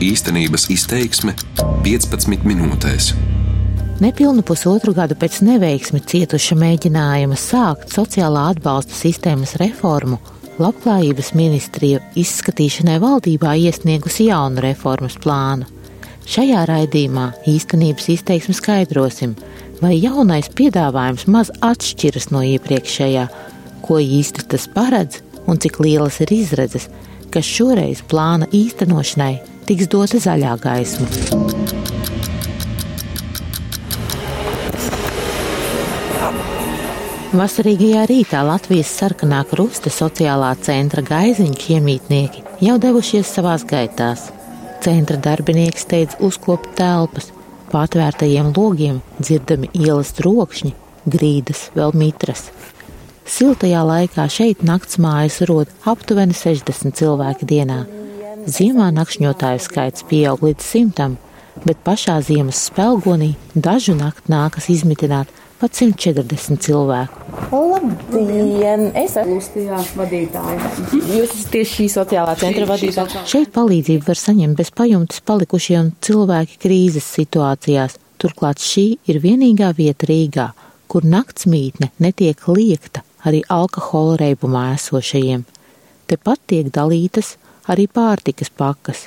Īstenības izteiksme 15 minūtēs. Nepilnu pusotru gadu pēc neveiksmi cietuša mēģinājuma sākt sociālā atbalsta sistēmas reformu, Labklājības ministrija izskatīšanai valdībā iesniegusi jaunu reformas plānu. Šajā raidījumā īstenības izteiksmi skaidrosim, vai jaunais piedāvājums maz atšķiras no iepriekšējā, ko īsti tas paredz un cik lielas ir izredzes, ka šoreiz plāna īstenošanai tiks dota zaļā gaisma. Vasarīgajā rītā Latvijas sarkanā krusta sociālā centra gaiziņu iemītnieki jau devušies savās gaitās. Centra darbinieki steidz uzkopt telpas, pa atvērtajiem logiem dzirdami ielas trokšņi, grīdas, vēl mitras. Siltajā laikā šeit nakts mājas rod aptuveni 60 cilvēki dienā. Ziemā nakšņotāju skaits pieaug līdz simtam, bet pašā ziemas spēlgonī dažu nakti nākas izmitināt pat 140 cilvēku. Labdien! Es esmu Lustijā vadītāja. Jūs esat tieši šī sociālā centra vadītāja. Šeit palīdzību var saņemt bez pajumtes palikušie un cilvēki krīzes situācijās. Turklāt šī ir vienīgā vieta Rīgā, kur nakts mītne netiek liekta arī alkohola reibumā esošajiem. Tepat tiek dalītas arī pārtikas pakas,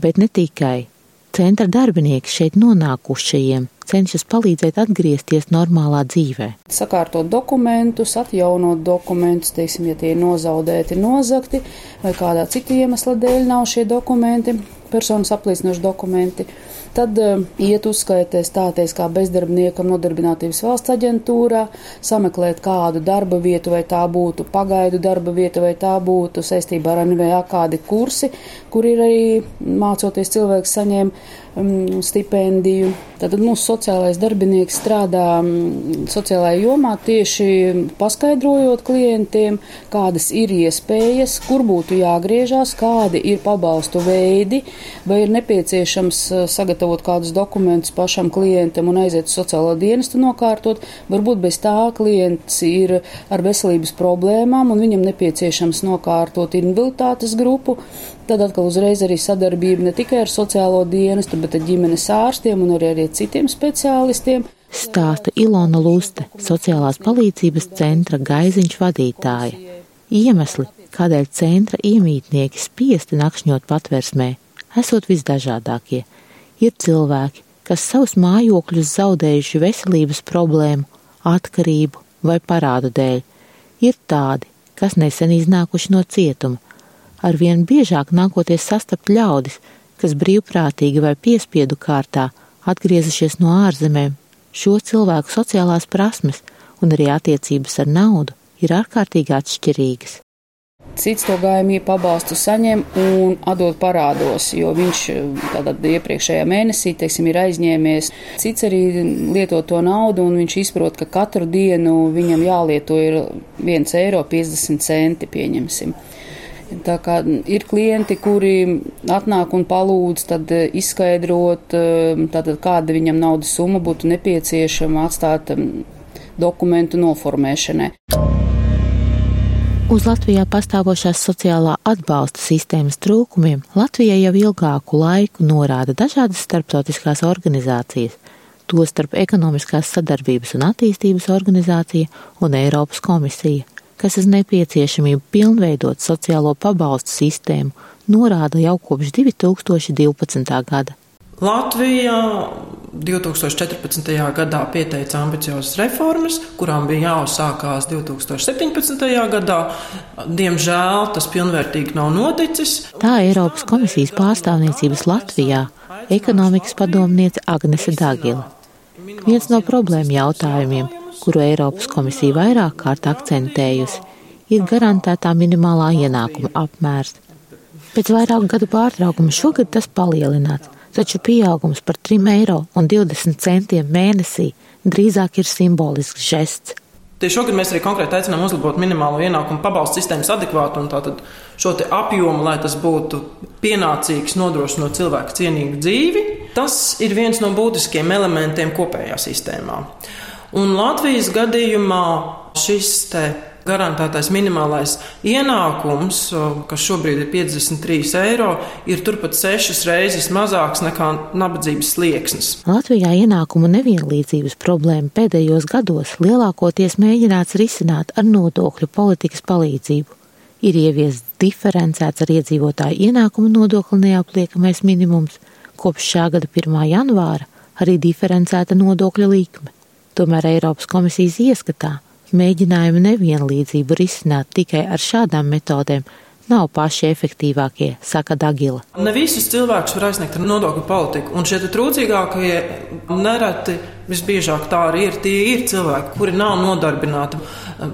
bet ne tikai. Centra darbinieki šeit nonākušajiem cenšas palīdzēt atgriezties normālā dzīvē. Sakārtot dokumentus, atjaunot dokumentus, teiksim, ja tie ir nozaudēti, nozakti, vai kādā cita iemesla dēļ nav šie dokumenti, personas apliecinoši dokumenti. Tad uh, iet uzskaitē stāties kā bezdarbniekam nodarbinātības valsts aģentūrā, sameklēt kādu darba vietu, vai tā būtu pagaidu darba vieta, vai tā būtu saistībā ar NVA kādi kursi, kur ir arī mācoties cilvēks saņēma um, stipendiju. Tad mūsu sociālais darbinieks strādā um, sociālajā jomā tieši paskaidrojot klientiem, kādas ir iespējas, kur būtu jāgriežās, kādi ir pabalstu veidi, vai ir nepieciešams sagatavot sagatavot kādus dokumentus pašam klientam un aiziet uz sociālo dienestu nokārtot. Varbūt bez tā klients ir ar veselības problēmām un viņam nepieciešams nokārtot invaliditātes grupu. Tad atkal uzreiz arī sadarbība ne tikai ar sociālo dienestu, bet ar ģimenes ārstiem un arī ar citiem speciālistiem. Stāsta Ilona Luste, sociālās palīdzības centra gaiziņš vadītāja. Iemesli, kādēļ centra iemītnieki spiesti nakšņot patversmē, esot visdažādākie ir cilvēki, kas savus mājokļus zaudējuši veselības problēmu, atkarību vai parādu dēļ, ir tādi, kas nesen iznākuši no cietuma, arvien biežāk nākoties sastapt ļaudis, kas brīvprātīgi vai piespiedu kārtā atgriezušies no ārzemēm. Šo cilvēku sociālās prasmes un arī attiecības ar naudu ir ārkārtīgi atšķirīgas. Cits to gājumie pabalstu saņem un atdod parādos, jo viņš tātad iepriekšējā mēnesī, teiksim, ir aizņēmies. Cits arī lieto to naudu un viņš izprot, ka katru dienu viņam jālieto ir 1,50 eiro, pieņemsim. Tā kā ir klienti, kuri atnāk un palūdz tad izskaidrot, tātad kāda viņam naudas summa būtu nepieciešama atstāt dokumentu noformēšanai. Uz Latvijā pastāvošās sociālā atbalsta sistēmas trūkumiem Latvijai jau ilgāku laiku norāda dažādas starptautiskās organizācijas, tostarp Ekonomiskās sadarbības un attīstības organizācija un Eiropas komisija, kas uz nepieciešamību pilnveidot sociālo pabalstu sistēmu norāda jau kopš 2012. gada. Latvija 2014. gadā pieteica ambiciozas reformas, kurām bija jāuzsākās 2017. gadā. Diemžēl tas pilnvērtīgi nav noticis. Tā Eiropas komisijas pārstāvniecības Latvijā ekonomikas padomniece Agnese Dagila. Viens no problēma jautājumiem, kuru Eiropas komisija vairāk kārt akcentējusi, ir garantētā minimālā ienākuma apmērs. Pēc vairāku gadu pārtraukuma šogad tas palielināts taču pieaugums par 3 eiro un 20 centiem mēnesī drīzāk ir simbolisks žests. Tieši šogad mēs arī konkrēti aicinām uzlabot minimālo ienākumu pabalstu sistēmas adekvātu un tātad šo apjomu, lai tas būtu pienācīgs, nodrošinot cilvēku cienīgu dzīvi. Tas ir viens no būtiskiem elementiem kopējā sistēmā. Un Latvijas gadījumā šis garantētais minimālais ienākums, kas šobrīd ir 53 eiro, ir turpat sešas reizes mazāks nekā nabadzības slieksnis. Latvijā ienākumu nevienlīdzības problēma pēdējos gados lielākoties mēģināts risināt ar nodokļu politikas palīdzību. Ir ieviests diferencēts ar iedzīvotāju ienākumu nodokli neapliekamais minimums, kopš šā gada 1. janvāra arī diferencēta nodokļa likme. Tomēr Eiropas komisijas ieskatā mēģinājumi nevienlīdzību risināt tikai ar šādām metodēm nav paši efektīvākie, saka Dagila. Ne visus cilvēkus var aizsniegt ar nodokļu politiku, un šie trūcīgākie nereti visbiežāk tā arī ir. Tie ir cilvēki, kuri nav nodarbināti,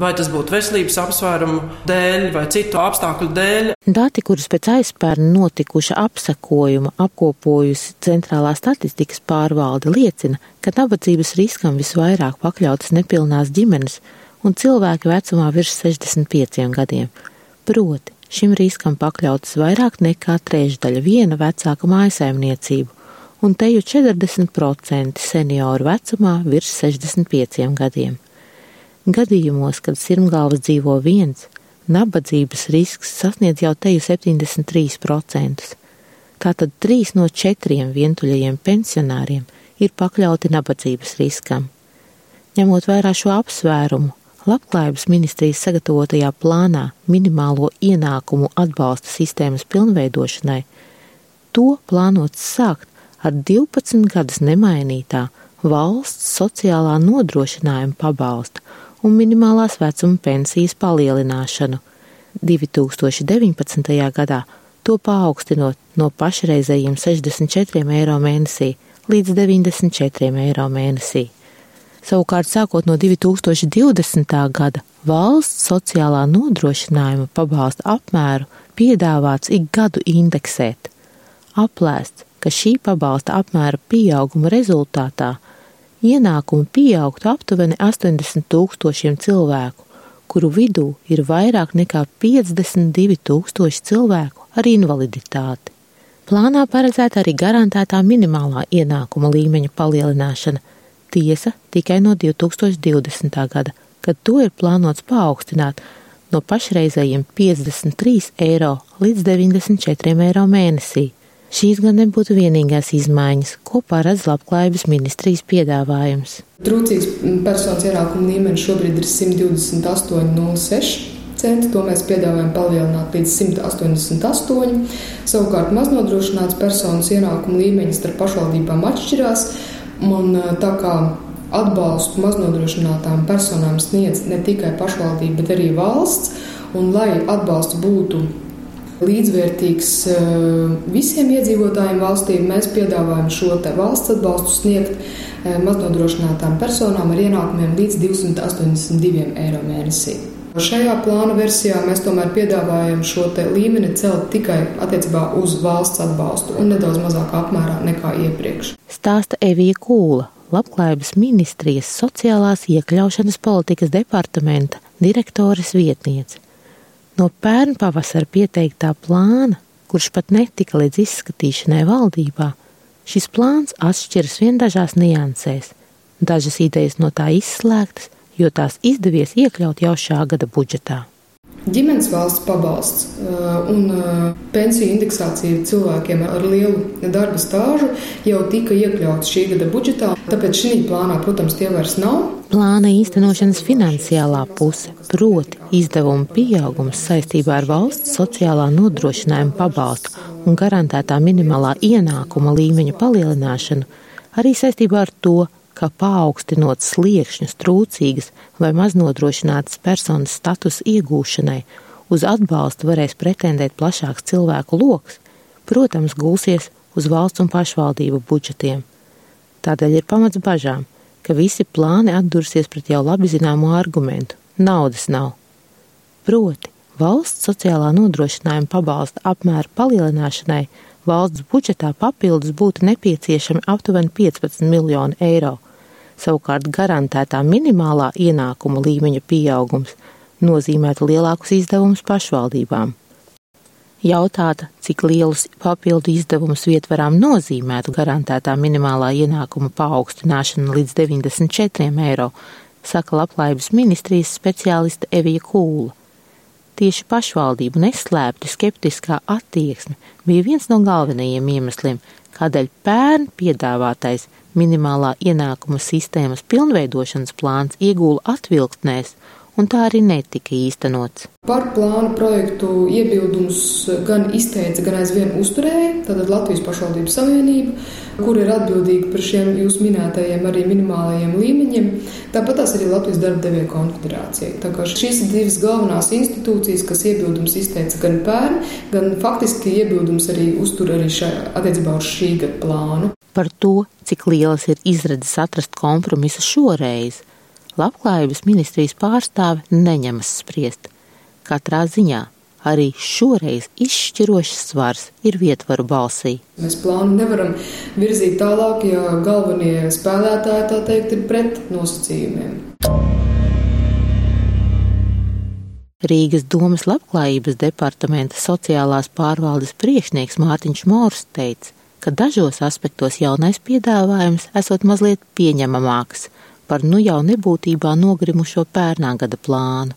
vai tas būtu veselības apsvērumu dēļ vai citu apstākļu dēļ. Dati, kurus pēc aizpērn notikuša apsekojuma apkopojusi Centrālā statistikas pārvalde, liecina, ka nabadzības riskam visvairāk pakļautas nepilnās ģimenes un cilvēki vecumā virs 65 gadiem. Proti, Šim riskam pakļautas vairāk nekā trešdaļa viena vecāka mājsaimniecību, un te jau 40% senioru vecumā virs 65 gadiem. Gadījumos, kad sirmgalvas dzīvo viens, nabadzības risks sasniedz jau teju 73%. Tātad trīs no četriem vientuļajiem pensionāriem ir pakļauti nabadzības riskam. Ņemot vērā šo apsvērumu, Labklājības ministrijas sagatavotajā plānā minimālo ienākumu atbalsta sistēmas pilnveidošanai, to plānots sākt ar 12 gadus nemainītā valsts sociālā nodrošinājuma pabalsta un minimālās vecuma pensijas palielināšanu. 2019. gadā to paaugstinot no pašreizējiem 64 eiro mēnesī līdz 94 eiro mēnesī. Savukārt, sākot no 2020. gada, valsts sociālā nodrošinājuma pabalsta apmēru piedāvāts ik gadu indeksēt. Aplēsts, ka šī pabalsta apmēra pieauguma rezultātā ienākumi pieaugtu aptuveni 80 tūkstošiem cilvēku, kuru vidū ir vairāk nekā 52 tūkstoši cilvēku ar invaliditāti. Plānā paredzēta arī garantētā minimālā ienākuma līmeņa palielināšana tiesa tikai no 2020. gada, kad to ir plānots paaugstināt no pašreizējiem 53 eiro līdz 94 eiro mēnesī. Šīs gan nebūtu vienīgās izmaiņas, ko paredz Labklājības ministrijas piedāvājums. Trūcīgs personas ienākuma līmenis šobrīd ir 128,06 centi. To mēs piedāvājam palielināt līdz 188. Savukārt maznodrošināts personas ienākuma līmenis starp pašvaldībām atšķirās. Un tā kā atbalstu maznodrošinātām personām sniedz ne tikai pašvaldība, bet arī valsts, un lai atbalsts būtu līdzvērtīgs visiem iedzīvotājiem valstī, mēs piedāvājam šo valsts atbalstu sniegt maznodrošinātām personām ar ienākumiem līdz 282 eiro mēnesī. Šajā plāna versijā mēs tomēr piedāvājam šo līmeni celt tikai attiecībā uz valsts atbalstu un nedaudz mazākā apmērā nekā iepriekš. Stāsta Evija Kūla, Labklājības ministrijas sociālās iekļaušanas politikas departamenta direktores vietniece. No pērn pavasara pieteiktā plāna, kurš pat netika līdz izskatīšanai valdībā, šis plāns atšķiras vien dažās niansēs. Dažas idejas no tā izslēgtas, jo tās izdevies iekļaut jau šā gada budžetā. Ģimenes valsts pabalsts uh, un uh, pensiju indeksācija cilvēkiem ar lielu darba stāžu jau tika iekļauts šī gada budžetā, tāpēc šī plānā, protams, tie vairs nav. Plāna īstenošanas finansiālā puse, proti izdevumu pieaugums saistībā ar valsts sociālā nodrošinājuma pabalstu un garantētā minimālā ienākuma līmeņa palielināšanu, arī saistībā ar to, ka paaugstinot sliekšņus trūcīgas vai maznodrošinātas personas status iegūšanai, uz atbalstu varēs pretendēt plašāks cilvēku lokus, protams, gulsies uz valsts un pašvaldību budžetiem. Tādēļ ir pamats bažām, ka visi plāni atdursies pret jau labi zināmo argumentu - naudas nav. Proti, valsts sociālā nodrošinājuma pabalsta apmēra palielināšanai valsts budžetā papildus būtu nepieciešami aptuveni 15 miljoni eiro, Savukārt garantētā minimālā ienākuma līmeņa pieaugums nozīmētu lielākus izdevumus pašvaldībām. Jautāta, cik lielus papildu izdevumus vietvarām nozīmētu garantētā minimālā ienākuma paaugstināšana līdz 94 eiro, saka Labklājības ministrijas speciāliste Evija Kūla. Tieši pašvaldību neslēpti skeptiskā attieksme bija viens no galvenajiem iemesliem, kādēļ pērn piedāvātais minimālā ienākuma sistēmas pilnveidošanas plāns iegūla atvilktnēs un tā arī netika īstenots. Par plānu projektu iebildumus gan izteica, gan aizvien uzturēja tātad Latvijas pašvaldības savienība, kur ir atbildīga par šiem jūs minētajiem arī minimālajiem līmeņiem. Tāpat tās arī Latvijas darba devēja konfederācija. Tā kā šīs ir divas galvenās institūcijas, kas iebildumus izteica gan pērn, gan faktiski iebildumus arī uztur arī šā, attiecībā uz šī gada plānu. Par to, cik lielas ir izredzes atrast kompromisu šoreiz, Labklājības ministrijas pārstāve neņemas spriest. Katrā ziņā arī šoreiz izšķirošs svars ir vietvaru balsī. Mēs plānu nevaram virzīt tālāk, ja galvenie spēlētāji tā teikt ir pret nosacījumiem. Rīgas domas labklājības departamenta sociālās pārvaldes priekšnieks Mārtiņš Mors teica, ka dažos aspektos jaunais piedāvājums esot mazliet pieņemamāks, par nu jau nebūtībā nogrimušo pērnā gada plānu.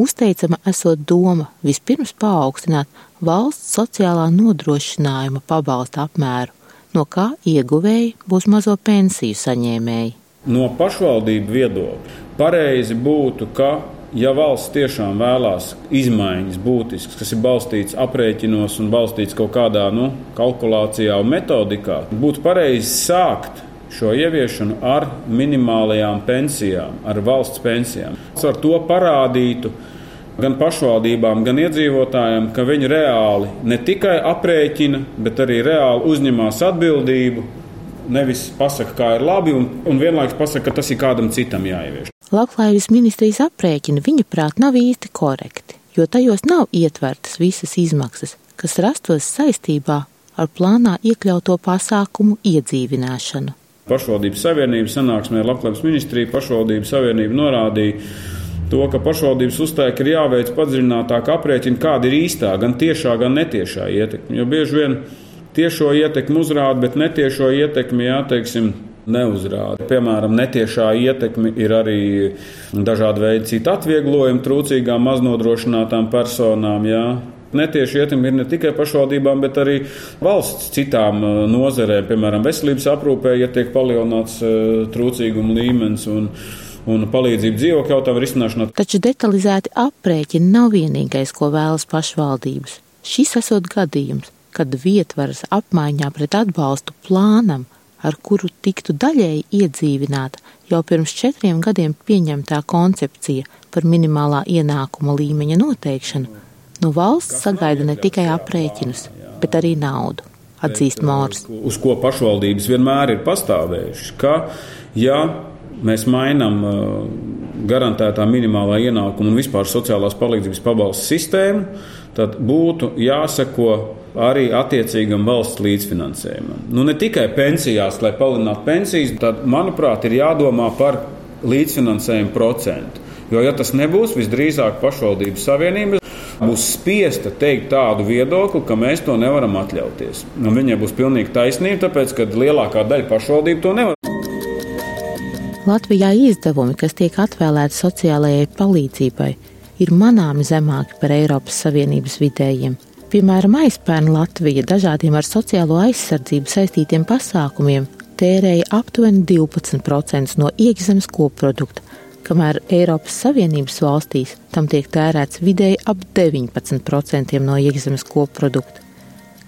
Uzteicama esot doma vispirms paaugstināt valsts sociālā nodrošinājuma pabalsta apmēru, no kā ieguvēji būs mazo pensiju saņēmēji. No pašvaldību viedokļa pareizi būtu, ka ja valsts tiešām vēlās izmaiņas būtiskas, kas ir balstīts aprēķinos un balstīts kaut kādā nu, kalkulācijā un metodikā, būtu pareizi sākt šo ieviešanu ar minimālajām pensijām, ar valsts pensijām. Ar to parādītu gan pašvaldībām, gan iedzīvotājiem, ka viņi reāli ne tikai aprēķina, bet arī reāli uzņemās atbildību. Nevis pasakā, kā ir labi, un, un vienlaikus pasakā, ka tas ir kādam citam jāievieš. Labklājības ministrijas aprēķini viņa prāt nav īsti korekti, jo tajos nav ietvertas visas izmaksas, kas rastos saistībā ar plānā iekļauto pasākumu iedzīvināšanu pašvaldības savienības sanāksmē Labklājības ministrija pašvaldības savienība norādīja to, ka pašvaldības uzstāja, ka ir jāveic padziļinātāk aprēķina, kāda ir īstā, gan tiešā, gan netiešā ietekme. Jo bieži vien tiešo ietekmi uzrāda, bet netiešo ietekmi, jā, teiksim, neuzrāda. Piemēram, netiešā ietekme ir arī dažādi veidi citu atvieglojumu trūcīgām maznodrošinātām personām. Jā. Netieši ietekmi ir ne tikai pašvaldībām, bet arī valsts citām uh, nozarēm, piemēram, veselības aprūpē, ja tiek palielināts uh, trūcīguma līmenis. Un, un palīdzību dzīvokļu jautājumu risināšanā. Taču detalizēti aprēķini nav vienīgais, ko vēlas pašvaldības. Šis esot gadījums, kad vietvaras apmaiņā pret atbalstu plānam, ar kuru tiktu daļēji iedzīvināta jau pirms četriem gadiem pieņemtā koncepcija par minimālā ienākuma līmeņa noteikšanu, No valsts sagaida ne tikai aprēķinus, bet arī naudu, atzīst Mārs. Uz ko pašvaldības vienmēr ir pastāvējušas, ka, ja mēs mainām uh, garantētā minimālā ienākuma un vispār sociālās palīdzības pabalstu sistēmu, tad būtu jāseko arī attiecīgam valsts līdzfinansējumam. Nu, ne tikai pensijās, lai palielinātu pensijas, tad, manuprāt, ir jādomā par līdzfinansējumu procentu. Jo, ja tas nebūs, visdrīzāk pašvaldības savienība būs spiesta teikt tādu viedokli, ka mēs to nevaram atļauties. Un viņai būs pilnīgi taisnība, tāpēc, ka lielākā daļa pašvaldību to nevar. Latvijā izdevumi, kas tiek atvēlēti sociālajai palīdzībai, ir manāmi zemāki par Eiropas Savienības vidējiem. Piemēram, aizpērn Latvija dažādiem ar sociālo aizsardzību saistītiem pasākumiem tērēja aptuveni 12% no iekšzemes koprodukta, kamēr Eiropas Savienības valstīs tam tiek tērēts vidēji ap 19% no iekšzemes koprodukta.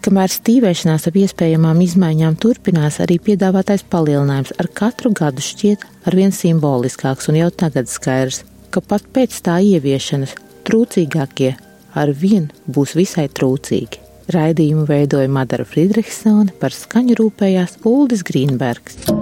Kamēr stīvēšanās ap iespējamām izmaiņām turpinās, arī piedāvātais palielinājums ar katru gadu šķiet arvien simboliskāks un jau tagad skaidrs, ka pat pēc tā ieviešanas trūcīgākie arvien būs visai trūcīgi. Raidījumu veidoja Madara Friedrichsone, par skaņu rūpējās Uldis Grīnbergs